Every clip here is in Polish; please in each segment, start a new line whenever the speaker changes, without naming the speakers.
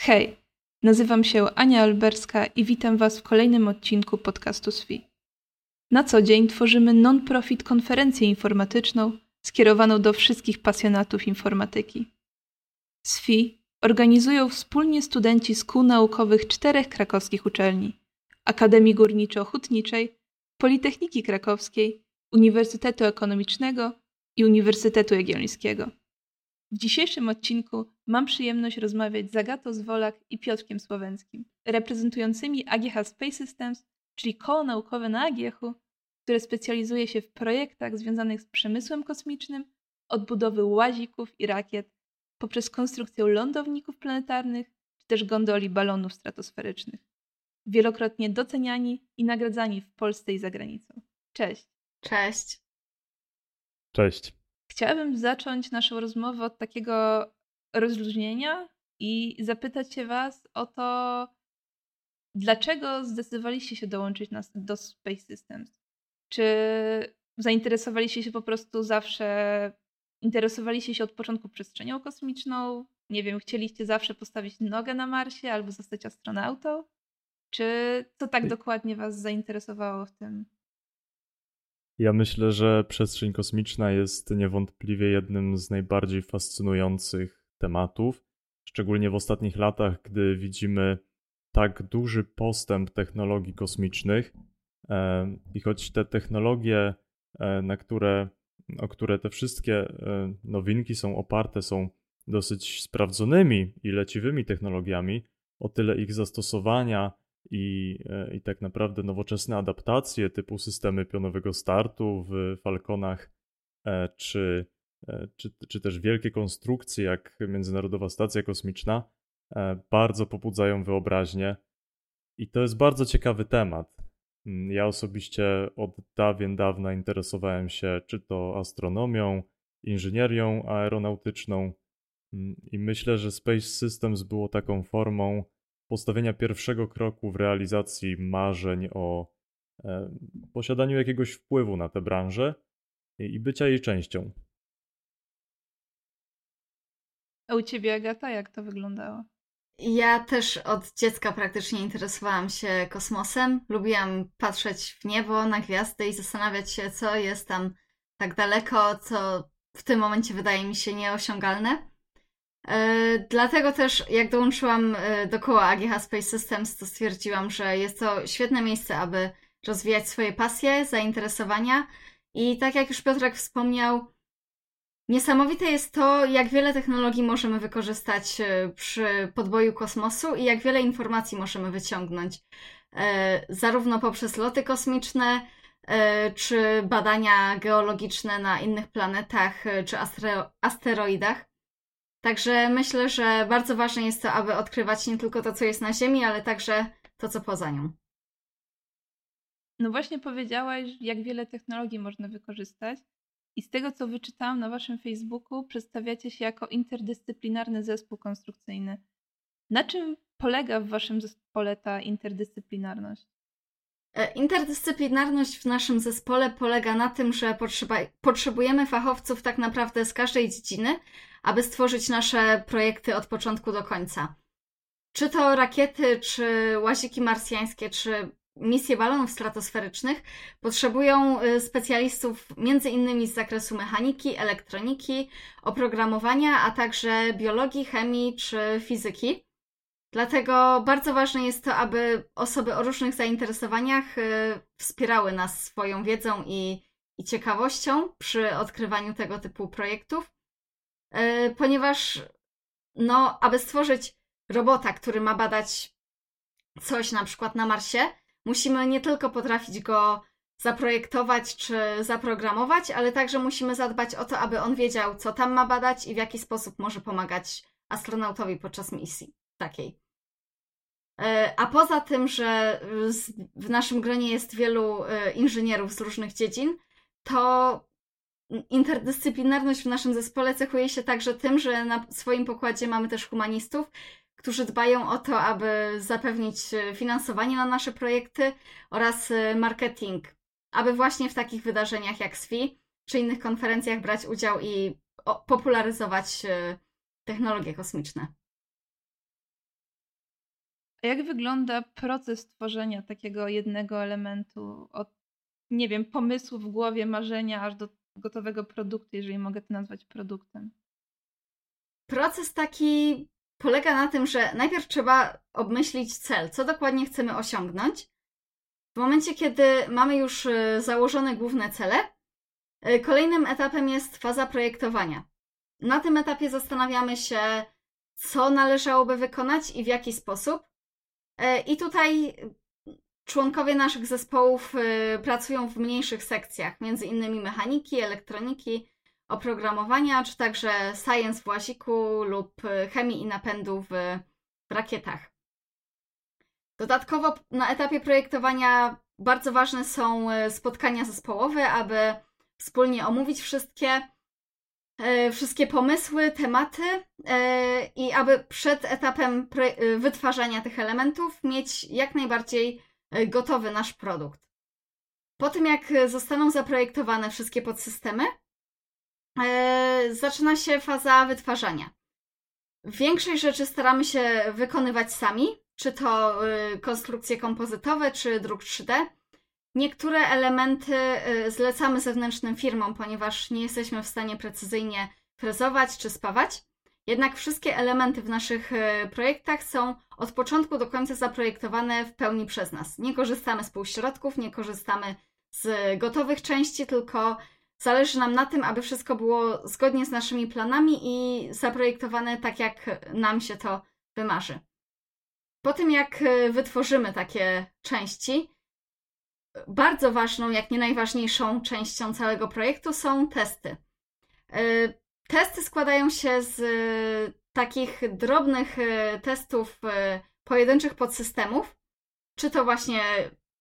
Hej, nazywam się Ania Alberska i witam Was w kolejnym odcinku podcastu SWI. Na co dzień tworzymy non-profit konferencję informatyczną skierowaną do wszystkich pasjonatów informatyki. SWI organizują wspólnie studenci z kół naukowych czterech krakowskich uczelni Akademii Górniczo-Hutniczej, Politechniki Krakowskiej, Uniwersytetu Ekonomicznego i Uniwersytetu Jagiellońskiego. W dzisiejszym odcinku mam przyjemność rozmawiać z Agatą Zwolak i Piotrkiem Słowenskim, reprezentującymi AGH Space Systems, czyli koło naukowe na AGH, które specjalizuje się w projektach związanych z przemysłem kosmicznym, od budowy łazików i rakiet, poprzez konstrukcję lądowników planetarnych, czy też gondoli balonów stratosferycznych. Wielokrotnie doceniani i nagradzani w Polsce i za granicą. Cześć.
Cześć.
Cześć.
Chciałabym zacząć naszą rozmowę od takiego rozluźnienia i zapytać się Was o to, dlaczego zdecydowaliście się dołączyć nas do Space Systems? Czy zainteresowaliście się po prostu zawsze, interesowaliście się od początku przestrzenią kosmiczną? Nie wiem, chcieliście zawsze postawić nogę na Marsie albo zostać astronautą? Czy co tak dokładnie Was zainteresowało w tym?
Ja myślę, że przestrzeń kosmiczna jest niewątpliwie jednym z najbardziej fascynujących tematów, szczególnie w ostatnich latach, gdy widzimy tak duży postęp technologii kosmicznych. E, I choć te technologie, e, na które, o które te wszystkie e, nowinki są oparte, są dosyć sprawdzonymi i leciwymi technologiami, o tyle ich zastosowania i, e, i tak naprawdę nowoczesne adaptacje typu systemy pionowego startu w Falconach, e, czy, e, czy, czy też wielkie konstrukcje jak Międzynarodowa Stacja Kosmiczna bardzo pobudzają wyobraźnię. I to jest bardzo ciekawy temat. Mm, ja osobiście od dawien dawna interesowałem się czy to astronomią, inżynierią aeronautyczną mm, i myślę, że Space Systems było taką formą postawienia pierwszego kroku w realizacji marzeń o e, posiadaniu jakiegoś wpływu na tę branżę i bycia jej częścią.
A u ciebie, Agata, jak to wyglądało?
Ja też od dziecka praktycznie interesowałam się kosmosem. Lubiłam patrzeć w niebo, na gwiazdy i zastanawiać się, co jest tam tak daleko, co w tym momencie wydaje mi się nieosiągalne. E, dlatego też, jak dołączyłam e, do koła AGH Space Systems, to stwierdziłam, że jest to świetne miejsce, aby rozwijać swoje pasje, zainteresowania. I tak jak już Piotrek wspomniał, niesamowite jest to, jak wiele technologii możemy wykorzystać e, przy podboju kosmosu i jak wiele informacji możemy wyciągnąć. Zarówno poprzez loty kosmiczne, czy badania geologiczne na innych planetach, czy asteroidach. Także myślę, że bardzo ważne jest to, aby odkrywać nie tylko to, co jest na Ziemi, ale także to, co poza nią.
No właśnie powiedziałaś, jak wiele technologii można wykorzystać. I z tego, co wyczytałam na waszym Facebooku, przedstawiacie się jako interdyscyplinarny zespół konstrukcyjny. Na czym polega w waszym zespole ta interdyscyplinarność?
E, interdyscyplinarność w naszym zespole polega na tym, że potrzebujemy fachowców tak naprawdę z każdej dziedziny, aby stworzyć nasze projekty od początku do końca. Czy to rakiety, czy łaziki marsjańskie, czy misje balonów stratosferycznych potrzebują y, specjalistów między innymi z zakresu mechaniki, elektroniki, oprogramowania, a także biologii, chemii czy fizyki. Dlatego bardzo ważne jest to, aby osoby o różnych zainteresowaniach y, wspierały nas swoją wiedzą i, i ciekawością przy odkrywaniu tego typu projektów. E, ponieważ no, aby stworzyć robota, który ma badać coś na przykład na Marsie, musimy nie tylko potrafić go zaprojektować czy zaprogramować, ale także musimy zadbać o to, aby on wiedział, co tam ma badać i w jaki sposób może pomagać astronautowi podczas misji takiej. E, a poza tym, że w naszym gronie jest wielu e, inżynierów z różnych dziedzin, to interdyscyplinarność w naszym zespole cechuje się także tym, że na swoim pokładzie mamy też humanistów, którzy dbają o to, aby zapewnić e, finansowanie na nasze projekty oraz marketing, aby właśnie w takich wydarzeniach jak SWI czy innych konferencjach brać udział i popularyzować technologie kosmiczne.
A jak wygląda proces tworzenia takiego jednego elementu od, nie wiem, pomysłu w głowie, marzenia, aż do gotowego produktu, jeżeli mogę to nazwać produktem?
Proces taki polega na tym, że najpierw trzeba obmyślić cel, co dokładnie chcemy osiągnąć. W momencie, kiedy mamy już y, założone główne cele, y, kolejnym etapem jest faza projektowania. Na tym etapie zastanawiamy się, co należałoby wykonać i w jaki sposób. Y, I tutaj członkowie naszych zespołów pracują w mniejszych sekcjach, między innymi mechaniki, elektroniki, oprogramowania, czy także science w łaziku lub chemii i napędu w, w rakietach. Dodatkowo na etapie projektowania bardzo ważne są e, spotkania zespołowe, aby wspólnie omówić wszystkie, e, wszystkie pomysły, tematy e, i aby przed etapem wytwarzania tych elementów mieć jak najbardziej gotowy nasz produkt. Po tym jak zostaną zaprojektowane wszystkie podsystemy, zaczyna się faza wytwarzania. Większość rzeczy staramy się wykonywać sami, czy to konstrukcje kompozytowe, czy druk 3D. Niektóre elementy y, zlecamy zewnętrznym firmom, ponieważ nie jesteśmy w stanie precyzyjnie frezować czy spawać. Jednak wszystkie elementy w naszych y, projektach są od początku do końca zaprojektowane w pełni przez nas. Nie korzystamy z półśrodków, nie korzystamy z gotowych części, tylko zależy nam na tym, aby wszystko było zgodnie z naszymi planami i zaprojektowane tak, jak nam się to wymarzy. Po tym, jak e, wytworzymy takie części, bardzo ważną, jak nie najważniejszą częścią całego projektu są testy. E, testy składają się z e, takich drobnych testów pojedynczych podsystemów, czy to właśnie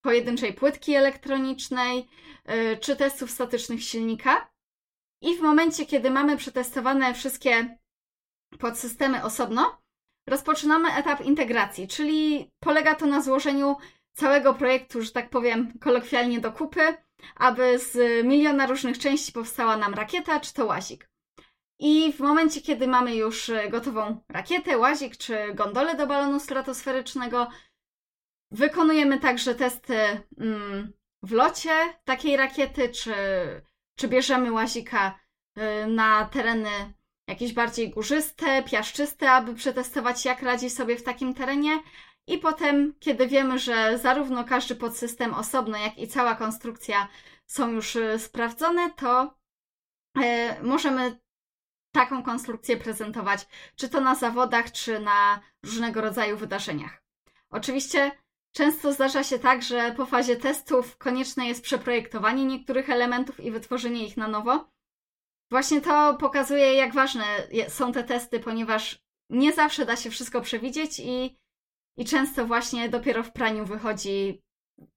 pojedynczej płytki elektronicznej, czy testów statycznych silnika. I w momencie, kiedy mamy przetestowane wszystkie podsystemy osobno, rozpoczynamy etap integracji, czyli polega to na złożeniu całego projektu, że tak powiem kolokwialnie do kupy, aby z miliona różnych części powstała nam rakieta czy to łazik. I w momencie, kiedy mamy już gotową rakietę, łazik czy gondolę do balonu stratosferycznego, wykonujemy także testy mm, w locie takiej rakiety, czy, czy bierzemy łazika y, na tereny jakieś bardziej górzyste, piaszczyste, aby przetestować, jak radzi sobie w takim terenie. I potem, kiedy wiemy, że zarówno każdy podsystem osobno, jak i cała konstrukcja są już y, sprawdzone, to y, możemy taką konstrukcję prezentować, czy to na zawodach, czy na różnego rodzaju wydarzeniach. Oczywiście często zdarza się tak, że po fazie testów konieczne jest przeprojektowanie niektórych elementów i wytworzenie ich na nowo. Właśnie to pokazuje, jak ważne są te testy, ponieważ nie zawsze da się wszystko przewidzieć i, i często właśnie dopiero w praniu wychodzi,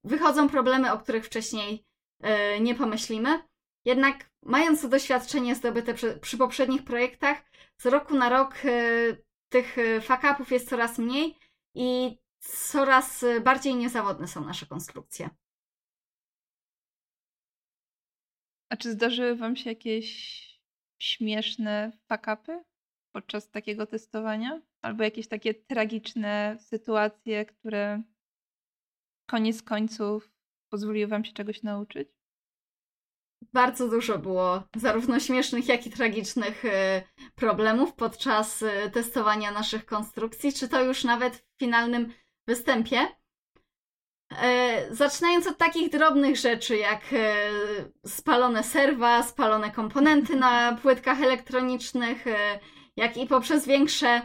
wychodzą problemy, o których wcześniej yy, nie pomyślimy. Jednak mając to doświadczenie zdobyte przy, przy poprzednich projektach, z roku na rok yy, tych y, fuck-upów jest coraz mniej i coraz bardziej niezawodne są nasze konstrukcje.
A czy zdarzyły wam się jakieś śmieszne fakapy podczas takiego testowania? Albo jakieś takie tragiczne sytuacje, które koniec końców pozwoliły wam się czegoś nauczyć?
Bardzo dużo było zarówno śmiesznych, jak i tragicznych y, problemów podczas y, testowania naszych konstrukcji, czy to już nawet w finalnym występie. E, zaczynając od takich drobnych rzeczy jak e, spalone serwa, spalone komponenty na płytkach elektronicznych, jak i poprzez większe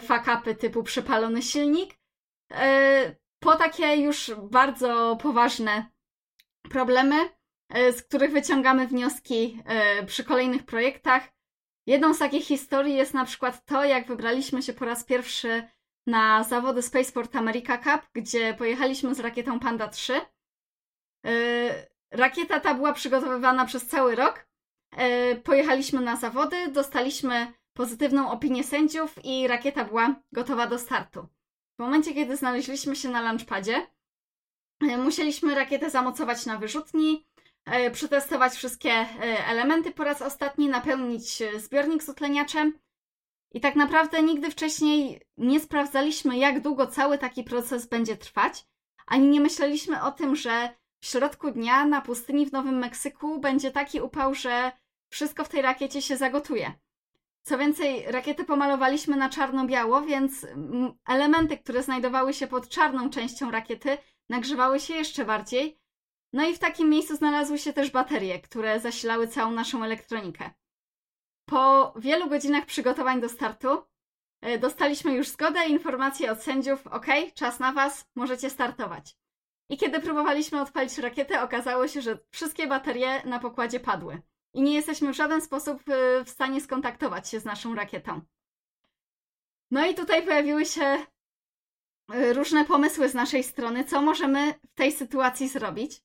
fakapy typu przepalony silnik, po takie już bardzo poważne problemy, z których wyciągamy wnioski przy kolejnych projektach. Jedną z takich historii jest na przykład to, jak wybraliśmy się po raz pierwszy na zawody Spaceport America Cup, gdzie pojechaliśmy z rakietą Panda 3. Y, rakieta ta była przygotowywana przez cały rok. Pojechaliśmy na zawody, dostaliśmy pozytywną opinię sędziów i rakieta była gotowa do startu. W momencie, kiedy znaleźliśmy się na launchpadzie, y, musieliśmy rakietę zamocować na wyrzutni, przetestować wszystkie elementy po raz ostatni, napełnić zbiornik z utleniaczem I tak naprawdę nigdy wcześniej nie sprawdzaliśmy, jak długo cały taki proces będzie trwać, ani nie myśleliśmy o tym, że w środku dnia na pustyni w Nowym Meksyku będzie taki upał, że wszystko w tej rakiecie się zagotuje. Co więcej, rakietę pomalowaliśmy na czarno-biało, więc elementy, które znajdowały się pod czarną częścią rakiety, nagrzewały się jeszcze bardziej. No i w takim miejscu znalazły się też baterie, które zasilały całą naszą elektronikę. Po wielu godzinach przygotowań do startu e, dostaliśmy już zgodę i informację od sędziów: OK, czas na Was, możecie startować. I kiedy próbowaliśmy odpalić rakietę, okazało się, że wszystkie baterie na pokładzie padły i nie jesteśmy w żaden sposób y, w stanie skontaktować się z naszą rakietą. No i tutaj pojawiły się y, różne pomysły z naszej strony, co możemy w tej sytuacji zrobić.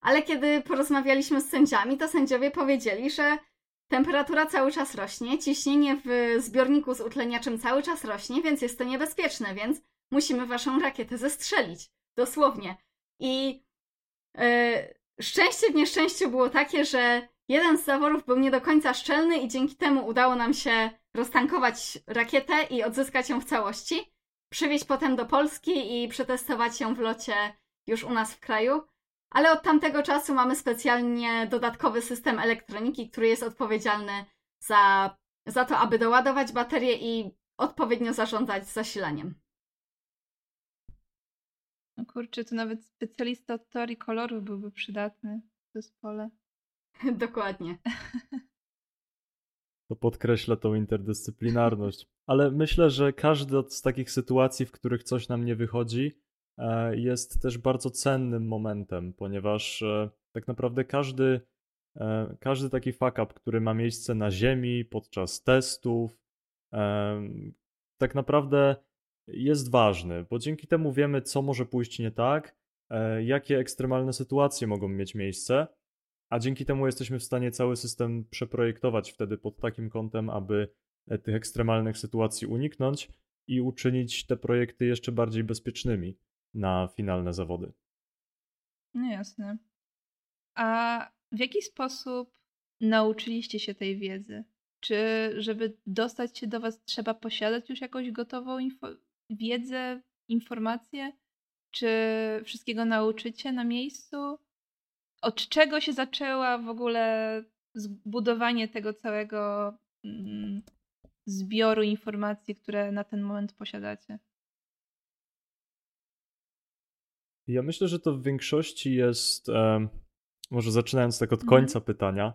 Ale kiedy porozmawialiśmy z sędziami, to sędziowie powiedzieli, że temperatura cały czas rośnie, ciśnienie w zbiorniku z utleniaczem cały czas rośnie, więc jest to niebezpieczne, więc musimy waszą rakietę zestrzelić. Dosłownie. I yy, szczęście w nieszczęściu było takie, że Jeden z zaworów był nie do końca szczelny i dzięki temu udało nam się roztankować rakietę i odzyskać ją w całości, przywieźć potem do Polski i przetestować ją w locie już u nas w kraju. Ale od tamtego czasu mamy specjalnie dodatkowy system elektroniki, który jest odpowiedzialny za, za to, aby doładować baterię i odpowiednio zarządzać zasilaniem.
No kurczę, to nawet specjalista od teorii kolorów byłby przydatny w zespole.
Dokładnie.
To podkreśla tą interdyscyplinarność. Ale myślę, że każdy z takich sytuacji, w których coś nam nie wychodzi, e, jest też bardzo cennym momentem, ponieważ e, tak naprawdę każdy, e, każdy taki fuck up, który ma miejsce na Ziemi podczas testów, tak naprawdę jest ważny, bo dzięki temu wiemy, co może pójść nie tak, jakie ekstremalne sytuacje mogą mieć miejsce a dzięki temu jesteśmy w stanie cały system przeprojektować wtedy pod takim kątem, aby e, tych ekstremalnych sytuacji uniknąć i uczynić te projekty jeszcze bardziej bezpiecznymi na finalne zawody.
No jasne. A w jaki sposób nauczyliście się tej wiedzy? Czy żeby dostać się do Was trzeba posiadać już jakąś gotową info- wiedzę, informację? Czy wszystkiego nauczycie na miejscu? Od czego się zaczęła w ogóle zbudowanie tego całego mm, zbioru informacji, które na ten moment posiadacie?
Ja myślę, że to w większości jest, e, może zaczynając tak od mhm. końca pytania,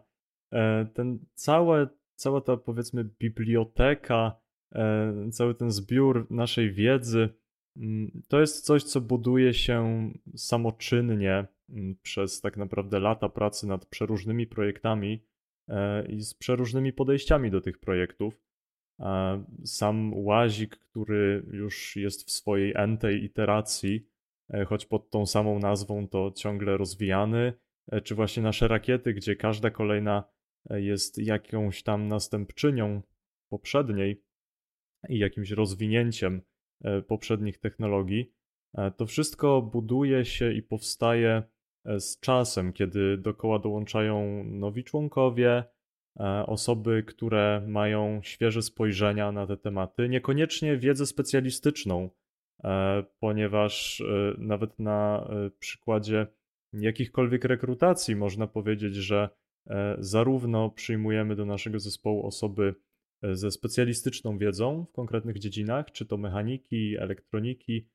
e, ten całe, cała ta powiedzmy biblioteka, e, cały ten zbiór naszej wiedzy, mm, to jest coś, co buduje się samoczynnie przez tak naprawdę lata pracy nad przeróżnymi projektami e, i z przeróżnymi podejściami do tych projektów. Sam łazik, który już jest w swojej entej iteracji, e, choć pod tą samą nazwą, to ciągle rozwijany, e, czy właśnie nasze rakiety, gdzie każda kolejna jest jakąś tam następczynią poprzedniej i jakimś rozwinięciem poprzednich technologii. To wszystko buduje się i powstaje E, z czasem, kiedy do koła dołączają nowi członkowie, e, osoby, które mają świeże spojrzenia na te tematy, niekoniecznie wiedzę specjalistyczną, e, ponieważ nawet na przykładzie jakichkolwiek rekrutacji można powiedzieć, że zarówno przyjmujemy do naszego zespołu osoby ze specjalistyczną wiedzą w konkretnych dziedzinach, czy to mechaniki, elektroniki,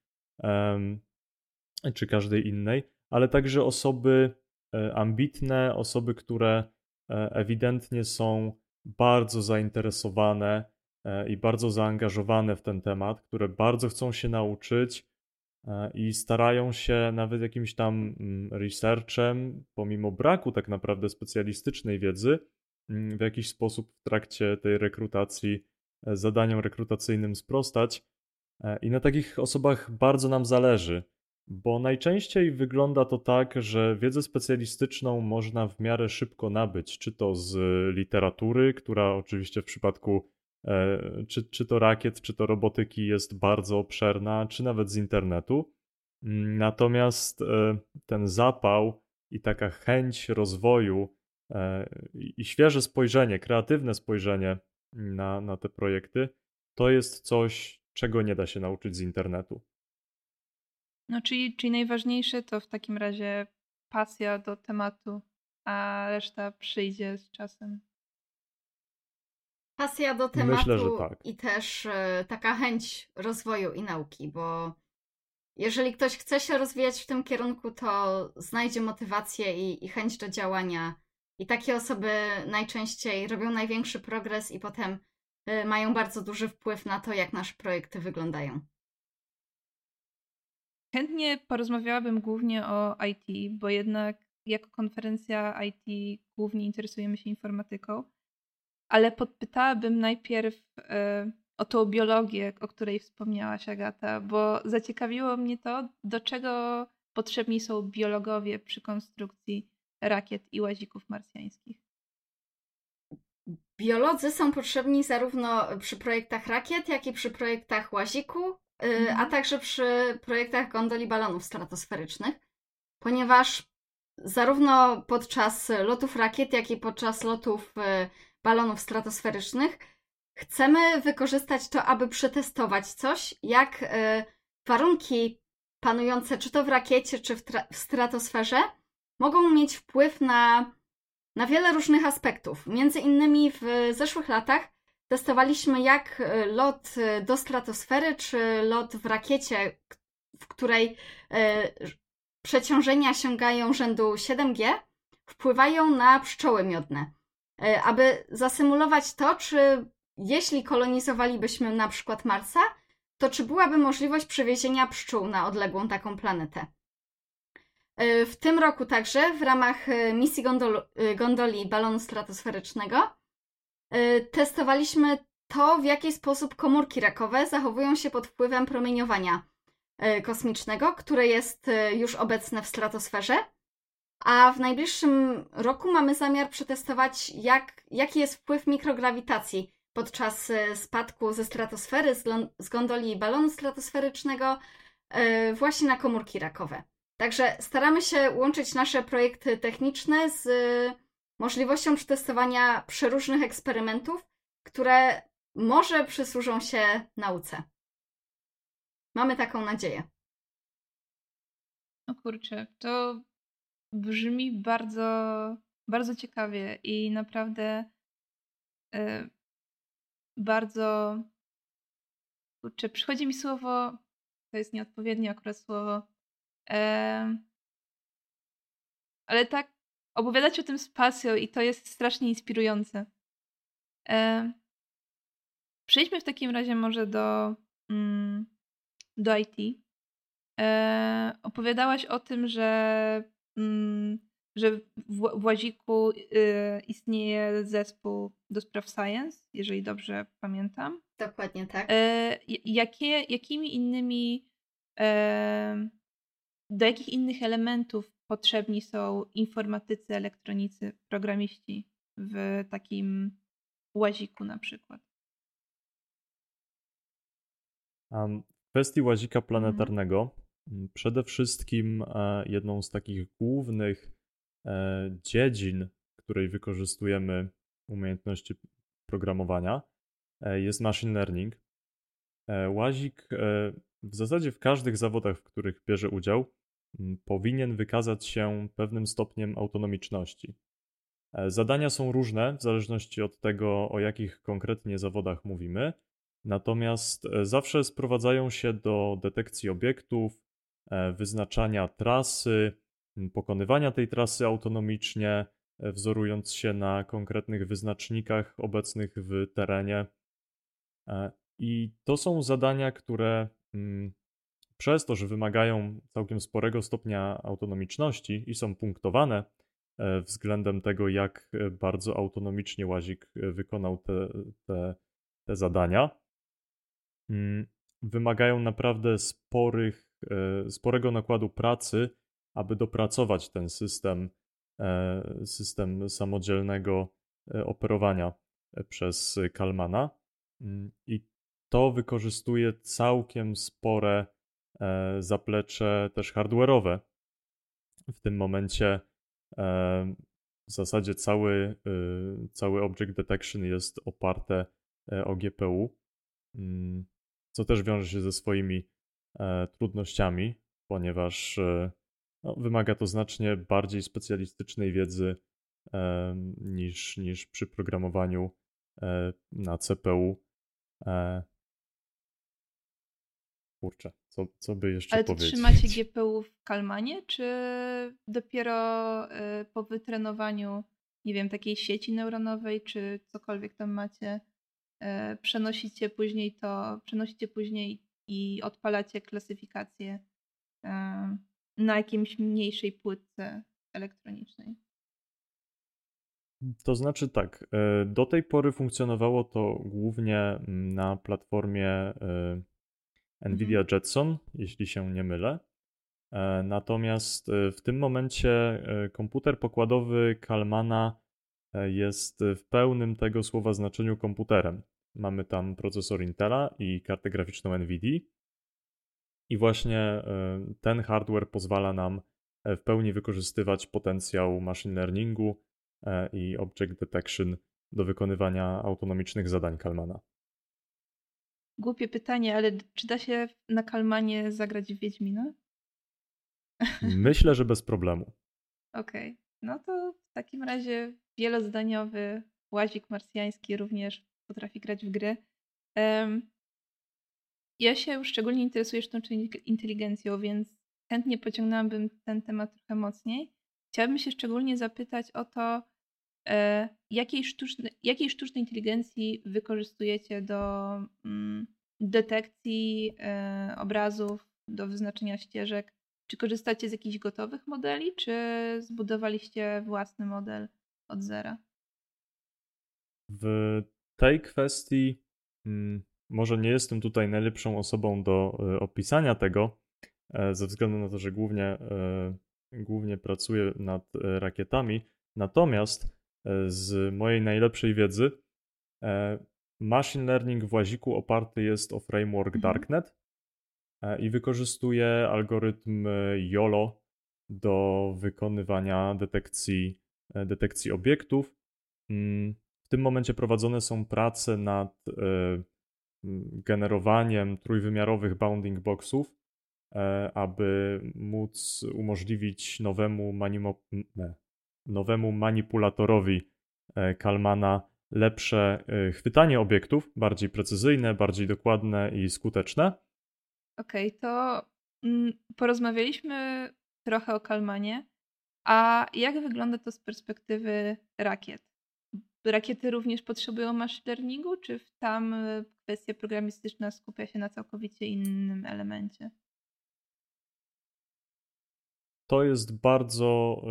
czy każdej innej, ale także osoby e, ambitne, osoby, które e, ewidentnie są bardzo zainteresowane e, i bardzo zaangażowane w ten temat, które bardzo chcą się nauczyć i starają się nawet jakimś tam mm, researchem, pomimo braku tak naprawdę specjalistycznej wiedzy, mm, w jakiś sposób w trakcie tej rekrutacji zadaniom rekrutacyjnym sprostać. I na takich osobach bardzo nam zależy. Bo najczęściej wygląda to tak, że wiedzę specjalistyczną można w miarę szybko nabyć, czy to z literatury, która oczywiście w przypadku e, czy, czy to rakiet, czy to robotyki jest bardzo obszerna, czy nawet z internetu. Natomiast e, ten zapał i taka chęć rozwoju e, i świeże spojrzenie, kreatywne spojrzenie na, na te projekty to jest coś, czego nie da się nauczyć z internetu.
No, czyli, czyli najważniejsze to w takim razie pasja do tematu, a reszta przyjdzie z czasem.
Pasja do tematu
Myślę, że tak.
i też e, taka chęć rozwoju i nauki, bo jeżeli ktoś chce się rozwijać w tym kierunku, to znajdzie motywację i, i chęć do działania. I takie osoby najczęściej robią największy progres i potem y, mają bardzo duży wpływ na to, jak nasze projekty wyglądają.
Chętnie porozmawiałabym głównie o IT, bo jednak jako konferencja IT głównie interesujemy się informatyką, ale podpytałabym najpierw y, o tą biologię, o której wspomniałaś, Agata, bo zaciekawiło mnie to, do czego potrzebni są biologowie przy konstrukcji rakiet i łazików marsjańskich.
Biolodzy są potrzebni zarówno przy projektach rakiet, jak i przy projektach łaziku. A także przy projektach gondoli balonów stratosferycznych, ponieważ zarówno podczas lotów rakiet, jak i podczas lotów y, balonów stratosferycznych Chcemy wykorzystać to, aby przetestować coś, jak y, warunki panujące czy to w rakiecie, czy w, w stratosferze mogą mieć wpływ na, na wiele różnych aspektów. Między innymi w zeszłych latach testowaliśmy, jak y, lot y, do stratosfery, czy lot w rakiecie, w której przeciążenia sięgają rzędu 7G, wpływają na pszczoły miodne. Aby zasymulować to, czy jeśli kolonizowalibyśmy na przykład Marsa, to czy byłaby możliwość przewiezienia pszczół na odległą taką planetę? E, w tym roku także w ramach e, misji gondol, e, gondoli balonu stratosferycznego testowaliśmy to, w jaki sposób komórki rakowe zachowują się pod wpływem promieniowania kosmicznego, które jest już obecne w stratosferze. A w najbliższym roku mamy zamiar przetestować, jak, jaki jest wpływ mikrograwitacji podczas spadku ze stratosfery, z gondoli balonu stratosferycznego, właśnie na komórki rakowe. Także staramy się łączyć nasze projekty techniczne z możliwością przetestowania przeróżnych eksperymentów, które może przysłużą się nauce. Mamy taką nadzieję.
No kurczę, to brzmi bardzo, bardzo ciekawie i naprawdę e, bardzo. Kurczę, przychodzi mi słowo. To jest nieodpowiednie akurat słowo. E... Ale tak, opowiadać o tym z pasją i to jest strasznie inspirujące. E... Przejdźmy w takim razie może do, mm, do IT. E... Opowiadałaś o tym, że mm, że w, w Łaziku y, istnieje zespół do spraw science, jeżeli dobrze pamiętam.
Dokładnie tak.
E, jakie, jakimi innymi, do jakich innych elementów potrzebni są informatycy, elektronicy, programiści w takim łaziku na przykład?
W kwestii łazika mhm. planetarnego mhm. przede wszystkim e, jedną z takich głównych E, dziedzin, w której wykorzystujemy umiejętności programowania, e, jest machine learning. Łazik w zasadzie w każdych zawodach, w których bierze udział, powinien wykazać się pewnym stopniem autonomiczności. Zadania są różne w zależności od tego, o jakich konkretnie zawodach mówimy, natomiast zawsze sprowadzają się do detekcji obiektów, wyznaczania trasy, pokonywania tej trasy autonomicznie, e, wzorując się na konkretnych wyznacznikach obecnych w terenie. E, I to są zadania, które przez to, że wymagają całkiem sporego stopnia autonomiczności i są punktowane e, względem tego, jak bardzo autonomicznie łazik wykonał te, te, te zadania, mm, wymagają naprawdę sporych, sporego nakładu pracy aby dopracować ten system, e, system samodzielnego e, operowania e, przez Kalmana. Mm, I to wykorzystuje całkiem spore zaplecze też hardware'owe. W tym momencie w zasadzie cały, cały Object Detection jest oparte o GPU. mm, co też wiąże się ze swoimi trudnościami, ponieważ no, wymaga to znacznie bardziej specjalistycznej wiedzy niż, niż przy programowaniu na CPU. Kurczę, co, co by jeszcze
Ale
powiedzieć?
trzymacie GPU w Kalmanie, czy dopiero y, po wytrenowaniu, nie wiem, takiej sieci neuronowej, czy cokolwiek tam macie, y, przenosicie później to, przenosicie później i odpalacie klasyfikację y, na jakimś mniejszej płytce elektronicznej?
To znaczy tak, do tej pory funkcjonowało to głównie mm, na platformie NVIDIA mhm. Jetson, jeśli się nie mylę. E, natomiast e, w tym momencie e, komputer pokładowy Kalmana jest w pełnym tego słowa znaczeniu komputerem. Mamy tam procesor Intela i kartę graficzną NVIDIA. I właśnie ten hardware pozwala nam w pełni wykorzystywać potencjał machine learningu i object detection do wykonywania autonomicznych zadań Kalmana.
Głupie pytanie, ale czy da się na Kalmanie zagrać w Wiedźmina?
Myślę, że bez problemu.
Okej. Okay. No to w takim razie wielozdaniowy łazik marsjański również potrafi grać w gry. Um, ja się szczególnie interesuję sztuczną inteligencją, więc chętnie pociągnęłabym ten temat trochę mocniej. Chciałabym się szczególnie zapytać o to, jakiej, sztuczne, jakiej sztucznej inteligencji wykorzystujecie do mm, detekcji e, obrazów, do wyznaczenia ścieżek? Czy korzystacie z jakichś gotowych modeli, czy zbudowaliście własny model od zera?
W tej kwestii mm, może nie jestem tutaj najlepszą osobą do e, opisania tego, ze względu na to, że głównie, głównie pracuję nad rakietami. Natomiast E, z mojej najlepszej wiedzy, e, machine learning w łaziku oparty jest o framework mhm. Darknet e, i wykorzystuje algorytm YOLO do wykonywania detekcji, detekcji obiektów. Mm, w tym momencie prowadzone są prace nad generowaniem trójwymiarowych bounding boxów, aby móc umożliwić nowemu nowemu manipulatorowi e, Kalmana lepsze e, chwytanie obiektów, bardziej precyzyjne, bardziej dokładne i skuteczne.
Okej, okay, to mm, porozmawialiśmy trochę o Kalmanie, a jak wygląda to z perspektywy rakiet? Rakiety również potrzebują machine learningu, czy tam e, kwestia programistyczna skupia się na całkowicie innym elemencie?
To jest bardzo,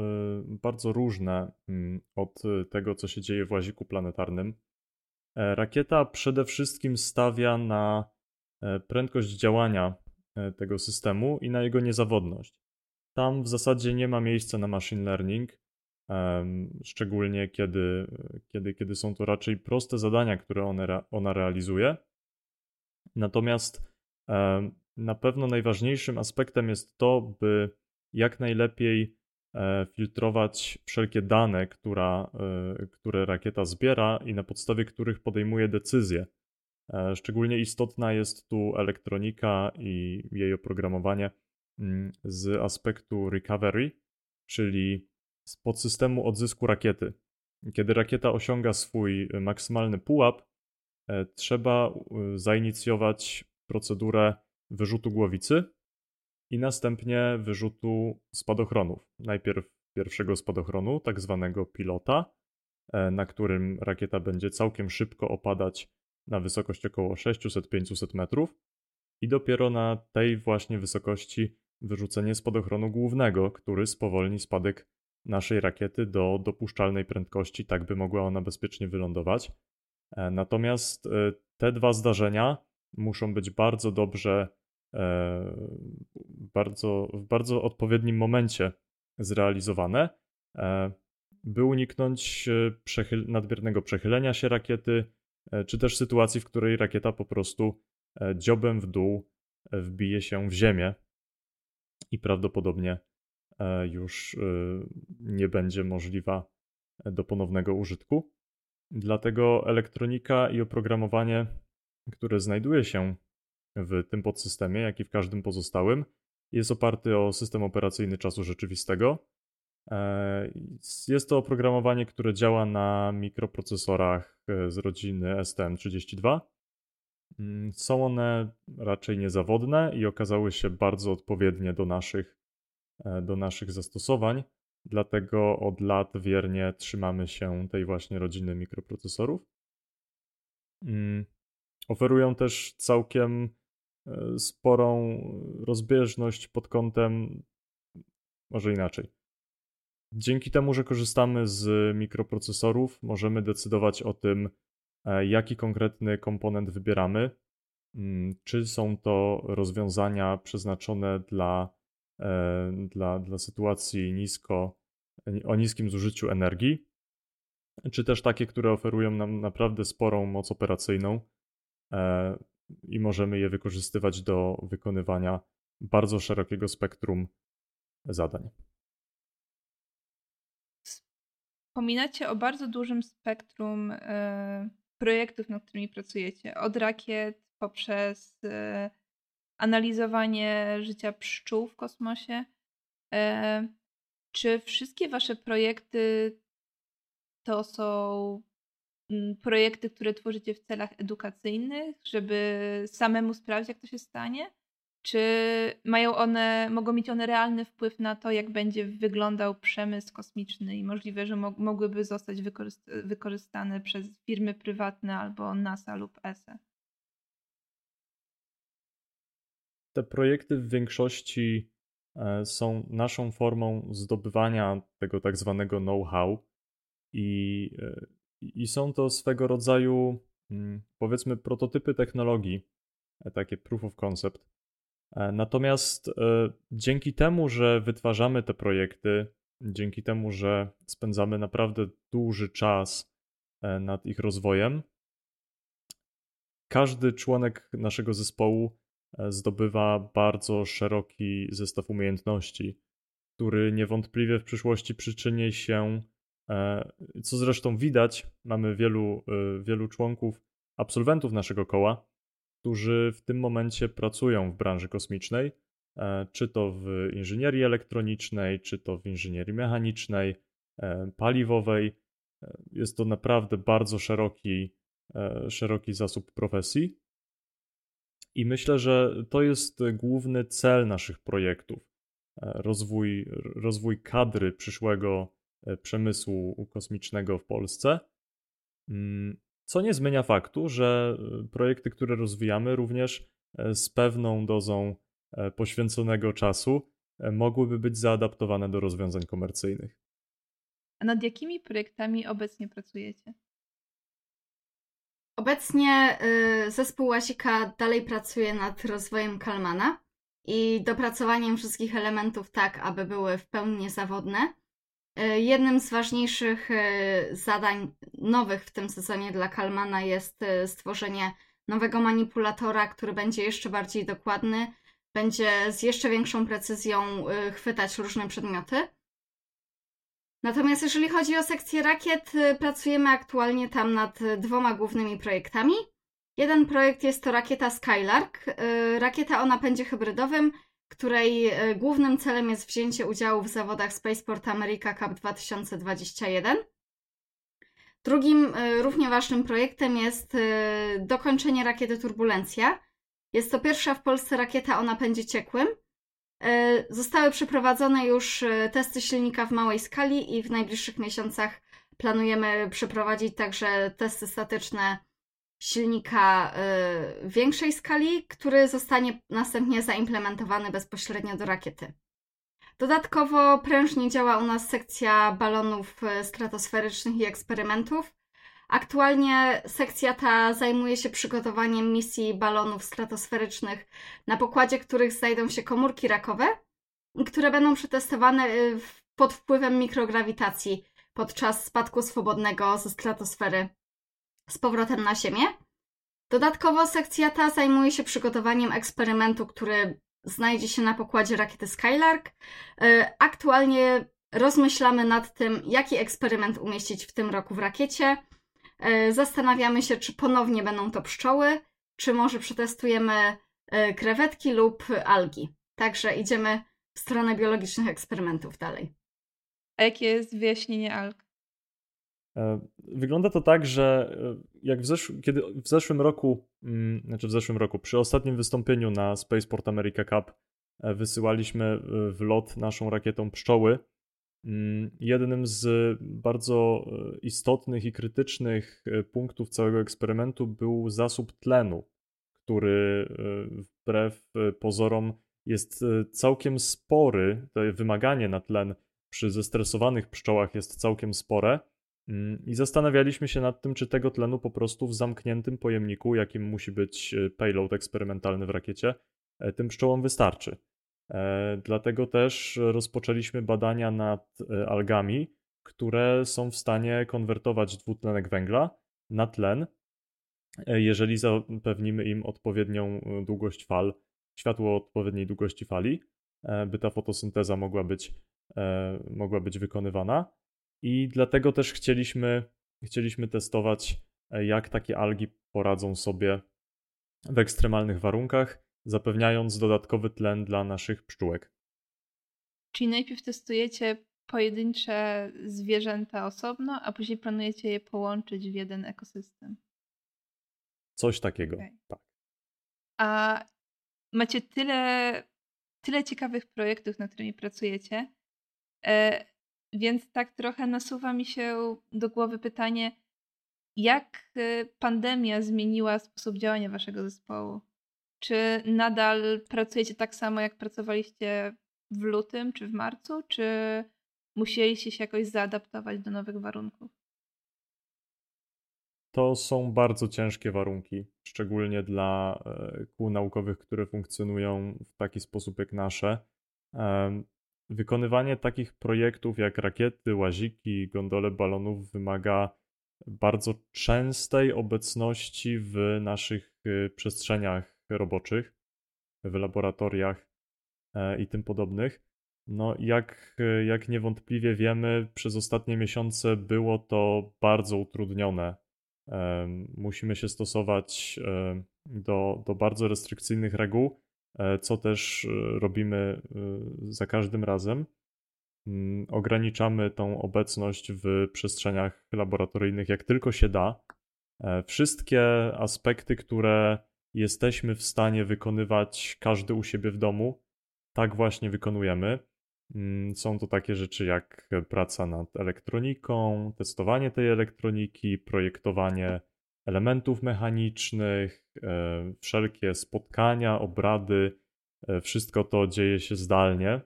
y, bardzo różne mm, od tego, co się dzieje w łaziku planetarnym. E, rakieta przede wszystkim stawia na e, prędkość działania e, tego systemu i na jego niezawodność. Tam w zasadzie nie ma miejsca na machine learning, szczególnie kiedy, kiedy, kiedy są to raczej proste zadania, które one, ona realizuje. Natomiast na pewno najważniejszym aspektem jest to, by jak najlepiej e, filtrować wszelkie dane, która, e, które rakieta zbiera i na podstawie których podejmuje decyzje. E, szczególnie istotna jest tu elektronika i jej oprogramowanie mm, z aspektu recovery, czyli z podsystemu odzysku rakiety. Kiedy rakieta osiąga swój maksymalny pułap, trzeba zainicjować procedurę wyrzutu głowicy, i następnie wyrzutu spadochronów. Najpierw pierwszego spadochronu, tak zwanego pilota, e, na którym rakieta będzie całkiem szybko opadać na wysokość około 600-500 metrów, i dopiero na tej właśnie wysokości wyrzucenie spadochronu głównego, który spowolni spadek naszej rakiety do dopuszczalnej prędkości, tak by mogła ona bezpiecznie wylądować. E, natomiast e, te dwa zdarzenia muszą być bardzo dobrze bardzo, w bardzo odpowiednim momencie zrealizowane, e, by uniknąć e, przechyl nadmiernego przechylenia się rakiety, czy też sytuacji, w której rakieta po prostu dziobem w dół wbije się w ziemię i prawdopodobnie już nie będzie możliwa do ponownego użytku. Dlatego elektronika i oprogramowanie który znajduje się w tym podsystemie, jak i w każdym pozostałym, jest oparty o system operacyjny czasu rzeczywistego. E, jest to oprogramowanie, które działa na mikroprocesorach e, z rodziny STM32. Mm, są one raczej niezawodne i okazały się bardzo odpowiednie do naszych, e, do naszych zastosowań, dlatego od lat wiernie trzymamy się tej właśnie rodziny mikroprocesorów. Mm, oferują też całkiem sporą rozbieżność pod kątem, może inaczej. Dzięki temu, że korzystamy z mikroprocesorów, możemy decydować o tym, e, jaki konkretny komponent wybieramy. Mm, czy są to rozwiązania przeznaczone dla, e, dla, dla sytuacji nisko, o niskim zużyciu energii, czy też takie, które oferują nam naprawdę sporą moc operacyjną e, i możemy je wykorzystywać do wykonywania bardzo szerokiego spektrum zadań.
Wspominacie o bardzo dużym spektrum y, projektów, nad którymi pracujecie. Od rakiet poprzez y, analizowanie życia pszczół w kosmosie. Y, czy wszystkie wasze projekty to są projekty, które tworzycie w celach edukacyjnych, żeby samemu sprawdzić, jak to się stanie? Czy mają one, mogą mieć one realny wpływ na to, jak będzie wyglądał przemysł kosmiczny i możliwe, że mo mogłyby zostać wykorzystane przez firmy prywatne albo NASA lub ESA?
Te projekty w większości e, są naszą formą zdobywania tego tak zwanego know-how i, e, i są to swego rodzaju, mm, powiedzmy, prototypy technologii, e, takie proof of concept, E, natomiast e, dzięki temu, że wytwarzamy te projekty, dzięki temu, że spędzamy naprawdę duży czas nad ich rozwojem, każdy członek naszego zespołu zdobywa bardzo szeroki zestaw umiejętności, który niewątpliwie w przyszłości przyczyni się, co zresztą widać, mamy wielu, wielu członków, absolwentów naszego koła, którzy w tym momencie pracują w branży kosmicznej, e, czy to w inżynierii elektronicznej, czy to w inżynierii mechanicznej, e, paliwowej. E, jest to naprawdę bardzo szeroki, szeroki zasób profesji. I myślę, że to jest główny cel naszych projektów. Rozwój, rozwój kadry przyszłego przemysłu kosmicznego w Polsce. Mm, co nie zmienia faktu, że e, projekty, które rozwijamy, również e, z pewną dozą e, poświęconego czasu mogłyby być zaadaptowane do rozwiązań komercyjnych.
A nad jakimi projektami obecnie pracujecie?
Obecnie y, zespół Łazika dalej pracuje nad rozwojem Kalmana i dopracowaniem wszystkich elementów tak, aby były w pełni niezawodne. E, jednym z ważniejszych e, zadań nowych w tym sezonie dla Kalmana jest e, stworzenie nowego manipulatora, który będzie jeszcze bardziej dokładny, będzie z jeszcze większą precyzją chwytać różne przedmioty. Natomiast jeżeli chodzi o sekcję rakiet, pracujemy aktualnie tam nad dwoma głównymi projektami. Jeden projekt jest to rakieta Skylark. Rakieta o napędzie hybrydowym której e, głównym celem jest wzięcie udziału w zawodach Spaceport America Cup 2021. Drugim e, równie ważnym projektem jest e, dokończenie rakiety Turbulencja. Jest to pierwsza w Polsce rakieta o napędzie ciekłym. Zostały przeprowadzone już testy silnika w małej skali i w najbliższych miesiącach planujemy przeprowadzić także testy statyczne silnika y, większej skali, który zostanie następnie zaimplementowany bezpośrednio do rakiety. Dodatkowo prężnie działa u nas sekcja balonów y, stratosferycznych i eksperymentów. Aktualnie sekcja ta zajmuje się przygotowaniem misji balonów stratosferycznych, na pokładzie których znajdą się komórki rakowe, które będą przetestowane y, pod wpływem mikrograwitacji podczas spadku swobodnego ze stratosfery z powrotem na Ziemię. Dodatkowo sekcja ta zajmuje się przygotowaniem eksperymentu, który znajdzie się na pokładzie rakiety Skylark. E, aktualnie rozmyślamy nad tym, jaki eksperyment umieścić w tym roku w rakiecie. E, zastanawiamy się, czy ponownie będą to pszczoły, czy może przetestujemy e, krewetki lub algi. Także idziemy w stronę biologicznych eksperymentów dalej.
A jakie jest wyjaśnienie alg?
E, wygląda to tak, że e, jak w, zesz- kiedy w zeszłym roku, mm, znaczy w zeszłym roku, przy ostatnim wystąpieniu na Spaceport America Cup wysyłaliśmy w lot naszą rakietą pszczoły, Mm, jednym z bardzo e, istotnych i krytycznych e, punktów całego eksperymentu był zasób tlenu, który e, wbrew pozorom jest całkiem spory. To wymaganie na tlen przy zestresowanych pszczołach jest całkiem spore. Mm, I zastanawialiśmy się nad tym, czy tego tlenu po prostu w zamkniętym pojemniku, jakim musi być payload eksperymentalny w rakiecie, tym pszczołom wystarczy. E, dlatego też rozpoczęliśmy badania nad e, algami, które są w stanie konwertować dwutlenek węgla na tlen, e, jeżeli zapewnimy im odpowiednią długość fal, światło odpowiedniej długości fali, by ta fotosynteza mogła być, mogła być wykonywana. I dlatego też chcieliśmy, chcieliśmy testować, jak takie algi poradzą sobie w ekstremalnych warunkach zapewniając dodatkowy tlen dla naszych pszczółek.
Czyli najpierw testujecie pojedyncze zwierzęta osobno, a później planujecie je połączyć w jeden ekosystem.
Coś takiego, okay. tak.
A macie tyle, tyle ciekawych projektów, nad którymi pracujecie, e, więc tak trochę nasuwa mi się do głowy pytanie, jak e, pandemia zmieniła sposób działania waszego zespołu? Czy nadal pracujecie tak samo, jak pracowaliście w lutym czy w marcu, czy musieliście się jakoś zaadaptować do nowych warunków?
To są bardzo ciężkie warunki, szczególnie dla e, kół naukowych, które funkcjonują w taki sposób jak nasze. Wykonywanie takich projektów jak rakiety, łaziki, gondole balonów wymaga bardzo częstej obecności w naszych e, przestrzeniach roboczych, w laboratoriach e, i tym podobnych. No, jak, jak niewątpliwie wiemy, przez ostatnie miesiące było to bardzo utrudnione. Musimy się stosować do, do bardzo restrykcyjnych reguł, co też e, robimy za każdym razem. Mm, ograniczamy tą obecność w przestrzeniach laboratoryjnych jak tylko się da. Wszystkie aspekty, które jesteśmy w stanie wykonywać każdy u siebie w domu. Tak właśnie wykonujemy. Mm, są to takie rzeczy jak praca nad elektroniką, testowanie tej elektroniki, projektowanie elementów mechanicznych, e, wszelkie spotkania, obrady. E, wszystko to dzieje się zdalnie.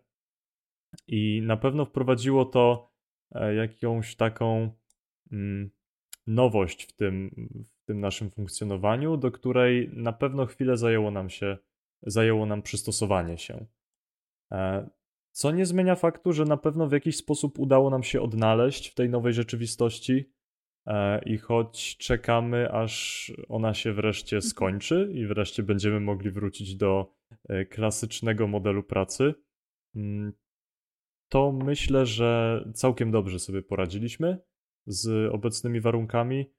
I na pewno wprowadziło to e, jakąś taką mm, nowość w tym, w tym naszym funkcjonowaniu, do której na pewno chwilę zajęło nam się, zajęło nam przystosowanie się. Co nie zmienia faktu, że na pewno w jakiś sposób udało nam się odnaleźć w tej nowej rzeczywistości. E, I choć czekamy, aż ona się wreszcie mhm. skończy i wreszcie będziemy mogli wrócić do e, klasycznego modelu pracy, mm, to myślę, że całkiem dobrze sobie poradziliśmy z obecnymi warunkami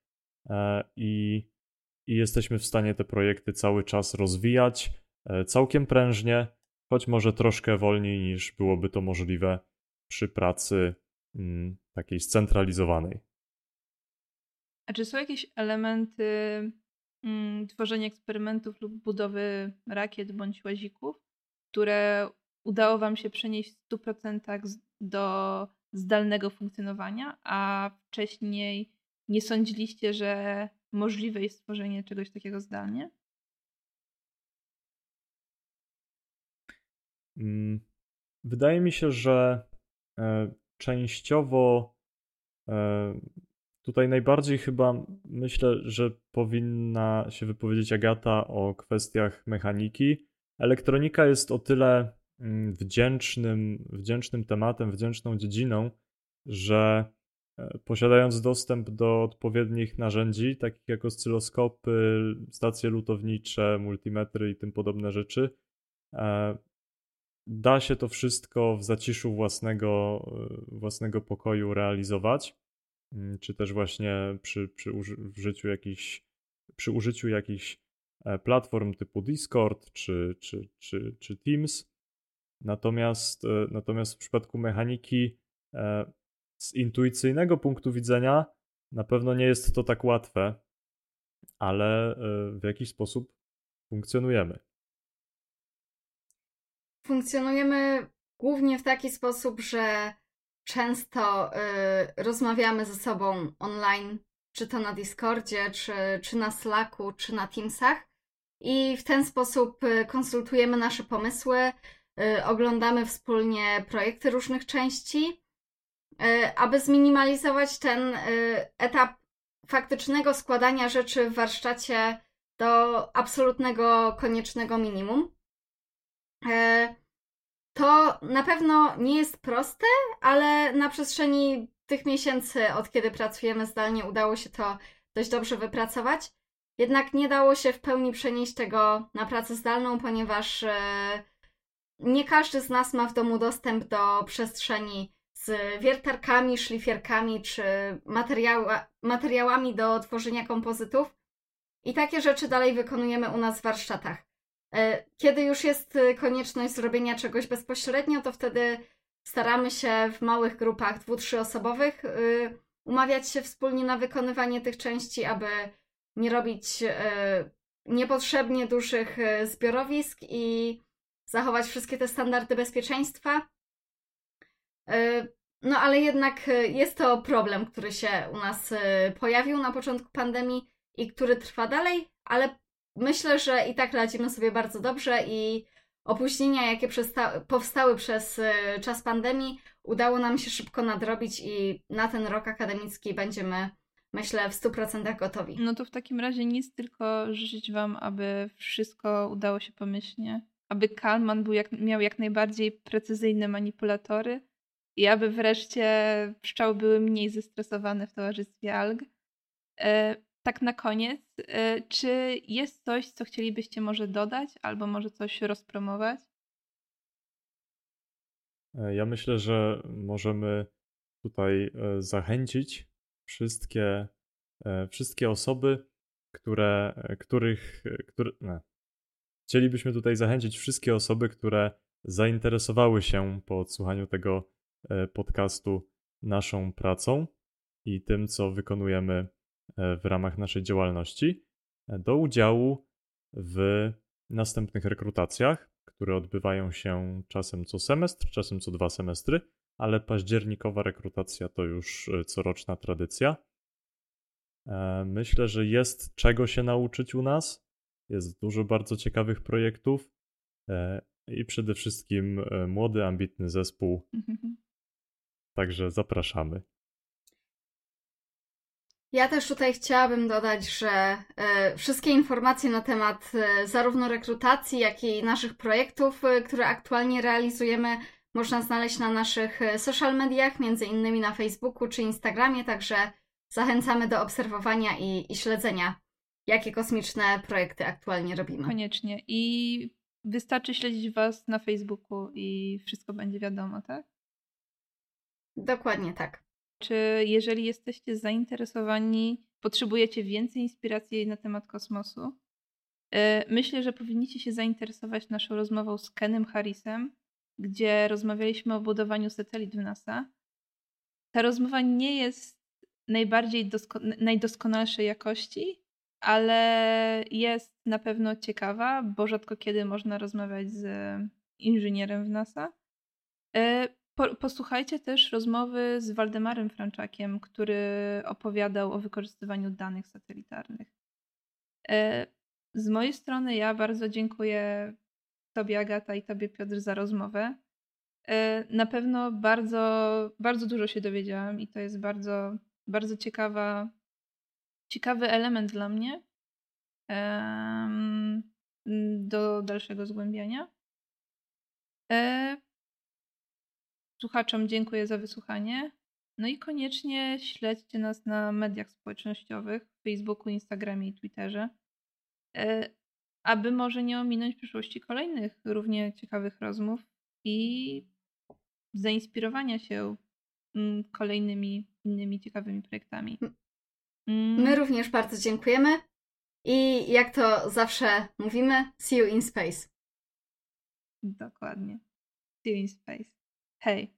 e, i, i jesteśmy w stanie te projekty cały czas rozwijać całkiem prężnie, choć może troszkę wolniej niż byłoby to możliwe przy pracy mm, takiej scentralizowanej.
A czy są jakieś elementy mm, tworzenia eksperymentów lub budowy rakiet bądź łazików, które udało Wam się przenieść w 100% do zdalnego funkcjonowania, a wcześniej nie sądziliście, że możliwe jest stworzenie czegoś takiego zdalnie?
Mm, wydaje mi się, że e, częściowo e, tutaj najbardziej chyba myślę, że powinna się wypowiedzieć Agata o kwestiach mechaniki. Elektronika jest o tyle Mm, wdzięcznym, wdzięcznym tematem, wdzięczną dziedziną, że e, posiadając dostęp do odpowiednich narzędzi, takich jak oscyloskopy, stacje lutownicze, multimetry i tym podobne rzeczy, e, da się to wszystko w zaciszu własnego, e, własnego pokoju realizować, czy też właśnie przy, przy użyciu jakichś, przy użyciu jakichś platform typu Discord czy, czy, czy, czy Teams. Natomiast, natomiast w przypadku mechaniki z intuicyjnego punktu widzenia na pewno nie jest to tak łatwe, ale w jakiś sposób funkcjonujemy.
Funkcjonujemy głównie w taki sposób, że często y, rozmawiamy ze sobą online, czy to na Discordzie, czy, czy na Slacku, czy na Teamsach. I w ten sposób y, konsultujemy nasze pomysły, y, oglądamy wspólnie projekty różnych części, y, aby zminimalizować ten y, etap faktycznego składania rzeczy w warsztacie do absolutnego, koniecznego minimum. To na pewno nie jest proste, ale na przestrzeni tych miesięcy, od kiedy pracujemy zdalnie, udało się to dość dobrze wypracować. Jednak nie dało się w pełni przenieść tego na pracę zdalną, ponieważ e, nie każdy z nas ma w domu dostęp do przestrzeni z wiertarkami, szlifierkami czy materiała, materiałami do tworzenia kompozytów. I takie rzeczy dalej wykonujemy u nas w warsztatach. E, kiedy już jest y, konieczność zrobienia czegoś bezpośrednio, to wtedy staramy się w małych grupach dwu, trzyosobowych y, umawiać się wspólnie na wykonywanie tych części, aby nie robić y, niepotrzebnie dużych zbiorowisk i zachować wszystkie te standardy bezpieczeństwa. No ale jednak jest to problem, który się u nas pojawił na początku pandemii i który trwa dalej, ale myślę, że i tak radzimy sobie bardzo dobrze i opóźnienia, jakie powstały przez y, czas pandemii, udało nam się szybko nadrobić i na ten rok akademicki będziemy, myślę, w 100% gotowi.
No to w takim razie nic, tylko życzyć Wam, aby wszystko udało się pomyślnie, aby Kalman był jak, miał jak najbardziej precyzyjne manipulatory i aby wreszcie pszczoły były mniej zestresowane w towarzystwie alg. Tak na koniec, y, czy jest coś, co chcielibyście może dodać, albo może coś rozpromować?
E, ja myślę, że możemy tutaj e, zachęcić wszystkie, e, wszystkie osoby, które, których, które, chcielibyśmy tutaj zachęcić wszystkie osoby, które zainteresowały się po odsłuchaniu tego podcastu naszą pracą i tym, co wykonujemy w ramach naszej działalności e, do udziału w następnych rekrutacjach, które odbywają się czasem co semestr, czasem co dwa semestry, ale październikowa rekrutacja to już e, coroczna tradycja. Myślę, że jest czego się nauczyć u nas. Jest dużo bardzo ciekawych projektów i przede wszystkim młody, ambitny zespół. Mhm. Także zapraszamy.
Ja też tutaj chciałabym dodać, że e, wszystkie informacje na temat e, zarówno rekrutacji, jak i naszych projektów, e, które aktualnie realizujemy, można znaleźć na naszych social mediach, między innymi na Facebooku czy Instagramie, także zachęcamy do obserwowania i, i śledzenia, jakie kosmiczne projekty aktualnie robimy.
Koniecznie. I wystarczy śledzić Was na Facebooku i wszystko będzie wiadomo, tak?
Dokładnie tak.
Czy jeżeli jesteście zainteresowani, potrzebujecie więcej inspiracji na temat kosmosu? E, myślę, że powinniście się zainteresować naszą rozmową z Kenem Harrisem, gdzie rozmawialiśmy o budowaniu satelit w NASA. Ta rozmowa nie jest najbardziej najdoskonalszej jakości, ale jest na pewno ciekawa, bo rzadko kiedy można rozmawiać z inżynierem w NASA. E, po, posłuchajcie też rozmowy z Waldemarem Franczakiem, który opowiadał o wykorzystywaniu danych satelitarnych. E, z mojej strony ja bardzo dziękuję Tobie Agata i Tobie Piotr za rozmowę. E, na pewno bardzo, bardzo dużo się dowiedziałam i to jest bardzo, bardzo ciekawa, ciekawy element dla mnie do dalszego zgłębiania. Słuchaczom dziękuję za wysłuchanie. No i koniecznie śledźcie nas na mediach społecznościowych, Facebooku, Instagramie i Twitterze, e, aby może nie ominąć w przyszłości kolejnych równie ciekawych rozmów i zainspirowania się mm, kolejnymi innymi ciekawymi projektami.
My mm. również bardzo dziękujemy. I jak to zawsze mówimy, see you in space.
Dokładnie. See you in space. Hej.